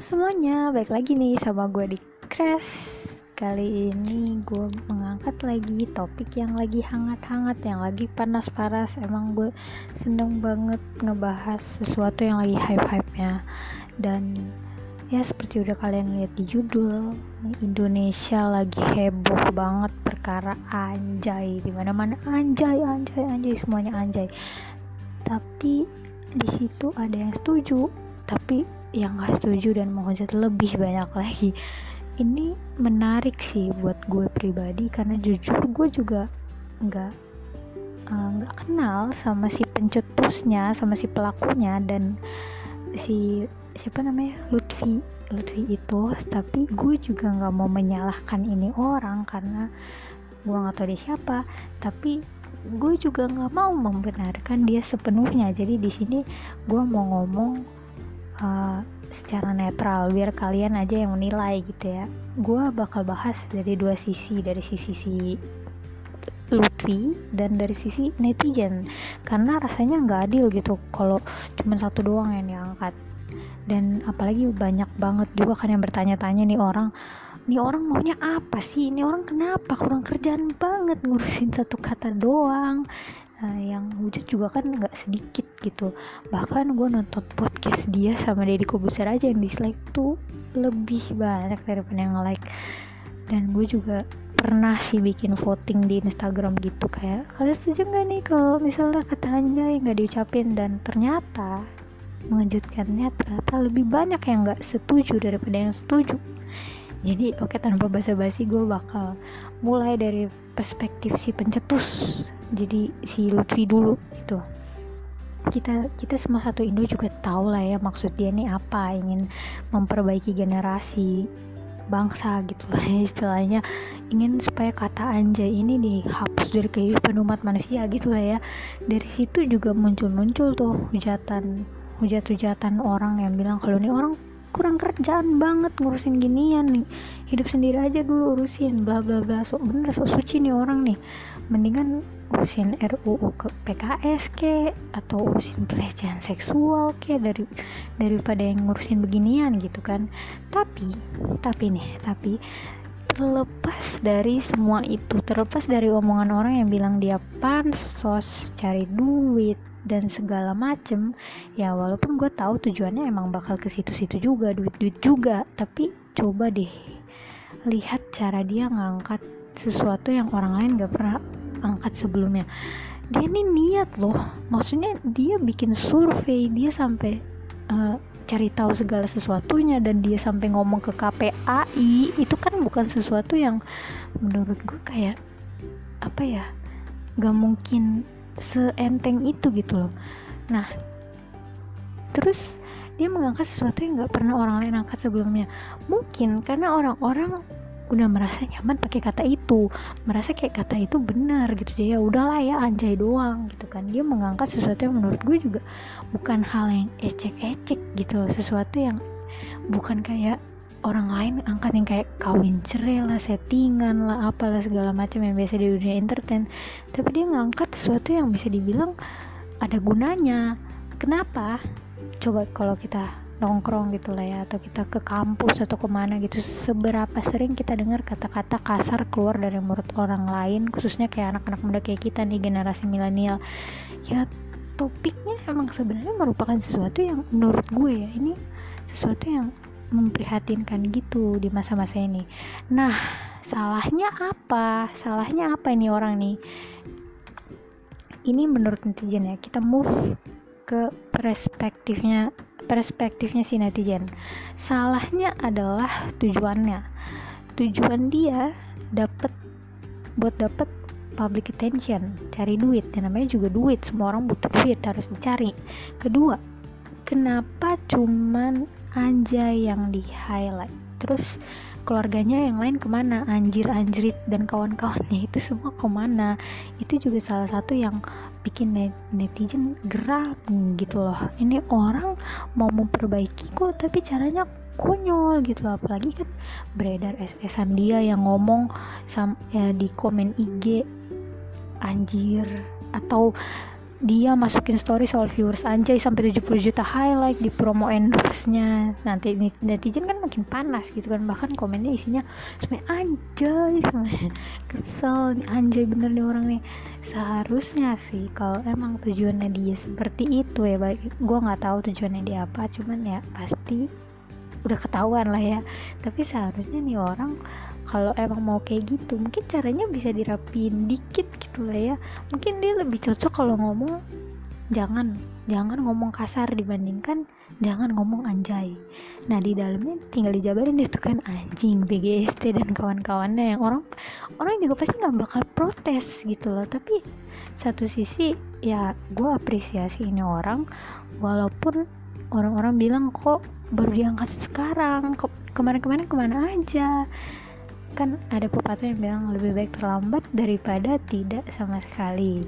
semuanya, balik lagi nih sama gue di Crash. Kali ini gue mengangkat lagi topik yang lagi hangat-hangat, yang lagi panas-panas. Emang gue seneng banget ngebahas sesuatu yang lagi hype-hype-nya. Dan ya seperti udah kalian lihat di judul Indonesia lagi heboh banget perkara anjay. Di mana mana anjay, anjay, anjay, semuanya anjay. Tapi di situ ada yang setuju tapi yang gak setuju dan menghujat lebih banyak lagi. Ini menarik sih buat gue pribadi karena jujur gue juga nggak eh, nggak uh, kenal sama si pencetusnya sama si pelakunya dan si siapa namanya? Lutfi Lutfi itu. Tapi gue juga nggak mau menyalahkan ini orang karena gue nggak tahu dia siapa. Tapi gue juga nggak mau membenarkan dia sepenuhnya. Jadi di sini gue mau ngomong uh, secara netral biar kalian aja yang menilai gitu ya. Gue bakal bahas dari dua sisi dari sisi si Lutfi dan dari sisi netizen. Karena rasanya nggak adil gitu kalau cuma satu doang yang diangkat. Dan apalagi banyak banget juga kan yang bertanya-tanya nih orang nih orang maunya apa sih? Ini orang kenapa kurang kerjaan banget ngurusin satu kata doang uh, yang wujud juga kan nggak sedikit gitu. Bahkan gue nonton podcast dia sama Deddy Kobuser aja yang dislike tuh lebih banyak daripada yang like dan gue juga pernah sih bikin voting di Instagram gitu kayak kalian setuju nggak nih kalau misalnya kata anjay nggak diucapin? Dan ternyata mengejutkannya ternyata lebih banyak yang nggak setuju daripada yang setuju. Jadi oke okay, tanpa basa-basi gue bakal mulai dari perspektif si pencetus jadi si Lutfi dulu gitu. Kita kita semua satu Indo juga tahu lah ya maksud dia nih apa ingin memperbaiki generasi bangsa gitu lah ya istilahnya. Ingin supaya kata anjay ini dihapus dari kehidupan umat manusia gitu lah ya. Dari situ juga muncul-muncul tuh hujatan hujat-hujatan orang yang bilang kalau nih orang kurang kerjaan banget ngurusin ginian nih. Hidup sendiri aja dulu urusin bla bla bla. So bener so suci nih orang nih. Mendingan urusin RUU ke PKS ke atau urusin pelecehan seksual ke dari daripada yang ngurusin beginian gitu kan. Tapi tapi nih tapi terlepas dari semua itu terlepas dari omongan orang yang bilang dia pansos cari duit dan segala macem. Ya walaupun gue tahu tujuannya emang bakal ke situ-situ juga duit-duit juga tapi coba deh lihat cara dia ngangkat sesuatu yang orang lain gak pernah angkat sebelumnya. Dia ini niat loh maksudnya dia bikin survei dia sampai uh, cari tahu segala sesuatunya dan dia sampai ngomong ke KPAI itu kan bukan sesuatu yang menurut gue kayak apa ya gak mungkin seenteng itu gitu loh. Nah terus dia mengangkat sesuatu yang gak pernah orang lain angkat sebelumnya. Mungkin karena orang-orang udah merasa nyaman pakai kata itu merasa kayak kata itu benar gitu. Ya udahlah ya anjay doang gitu kan. Dia mengangkat sesuatu yang menurut gue juga bukan hal yang ecek-ecek gitu loh. Sesuatu yang bukan kayak orang lain angkat yang kayak kawin cerai lah, settingan lah, apalah segala macam yang biasa di dunia entertain. Tapi dia ngangkat sesuatu yang bisa dibilang ada gunanya. Kenapa? Coba kalau kita nongkrong gitu lah ya atau kita ke kampus atau ke mana gitu seberapa sering kita dengar kata-kata kasar keluar dari mulut orang lain khususnya kayak anak-anak muda kayak kita nih generasi milenial ya topiknya emang sebenarnya merupakan sesuatu yang menurut gue ya ini sesuatu yang memprihatinkan gitu di masa-masa ini. Nah, salahnya apa? Salahnya apa ini orang nih? Ini menurut netizen ya. Kita move ke perspektifnya perspektifnya si netizen. Salahnya adalah tujuannya. Tujuan dia dapat buat dapat public attention, cari duit. Dan namanya juga duit. Semua orang butuh duit, harus dicari. Kedua, kenapa cuman anjay yang di highlight. Terus keluarganya yang lain ke mana? Anjir anjrit. Dan kawan-kawannya itu semua ke mana? Itu juga salah satu yang bikin netizen geram gitu loh. Ini orang mau memperbaiki kok tapi caranya konyol gitu. Loh apalagi kan beredar SS-an dia yang ngomong sam ya, di komen IG anjir. Atau dia masukin story soal viewers anjay sampai 70 juta highlight di promo endorse-nya. Nanti netizen kan makin panas gitu kan. Bahkan komennya isinya semuanya anjay kesel nih anjay bener nih orang nih. Seharusnya sih kalau emang tujuannya dia seperti itu ya baik gue nggak tahu tujuannya dia apa cuman ya pasti udah ketahuan lah ya. Tapi seharusnya nih orang kalau emang mau kayak gitu mungkin caranya bisa dirapin dikit gitu lah ya. Mungkin dia lebih cocok kalau ngomong jangan jangan ngomong kasar dibandingkan jangan ngomong anjay. Nah di dalamnya tinggal dijabarin itu kan anjing BGST dan kawan-kawannya yang orang orang juga pasti nggak bakal protes gitu loh. Tapi satu sisi ya gue apresiasi ini orang walaupun orang-orang bilang kok baru diangkat sekarang? Kemarin-kemarin ke mana aja kan ada pepatah yang bilang lebih baik terlambat daripada tidak sama sekali.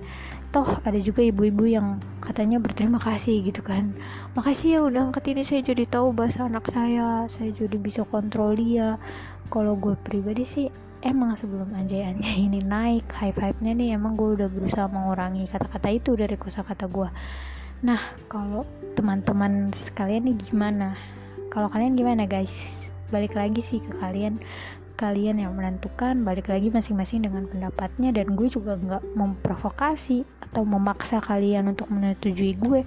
Toh ada juga ibu-ibu yang katanya berterima kasih gitu kan. Makasih ya udah angkat ini saya jadi tahu bahasa anak saya saya jadi bisa kontrol dia. Kalau gue pribadi sih emang sebelum anjay-anjay ini naik hype-hype-nya nih emang gue udah berusaha mengurangi kata-kata itu dari kata gue nah kalau teman-teman sekalian nih gimana? Kalau kalian gimana guys balik lagi sih ke kalian. Kalian yang menentukan balik lagi masing-masing dengan pendapatnya. Dan gue juga nggak memprovokasi atau memaksa kalian untuk menyetujui gue.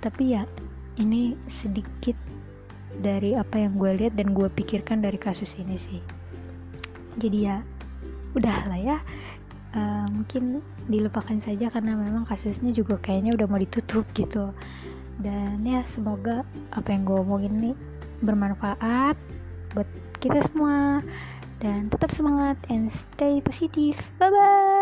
Tapi ya ini sedikit dari apa yang gue lihat dan gue pikirkan dari kasus ini sih. Jadi ya udah lah ya. Uh, mungkin dilupakan saja karena memang kasusnya juga kayaknya udah mau ditutup gitu. Dan ya semoga apa yang gue omongin nih bermanfaat buat kita semua. Dan tetap semangat and stay positif bye bye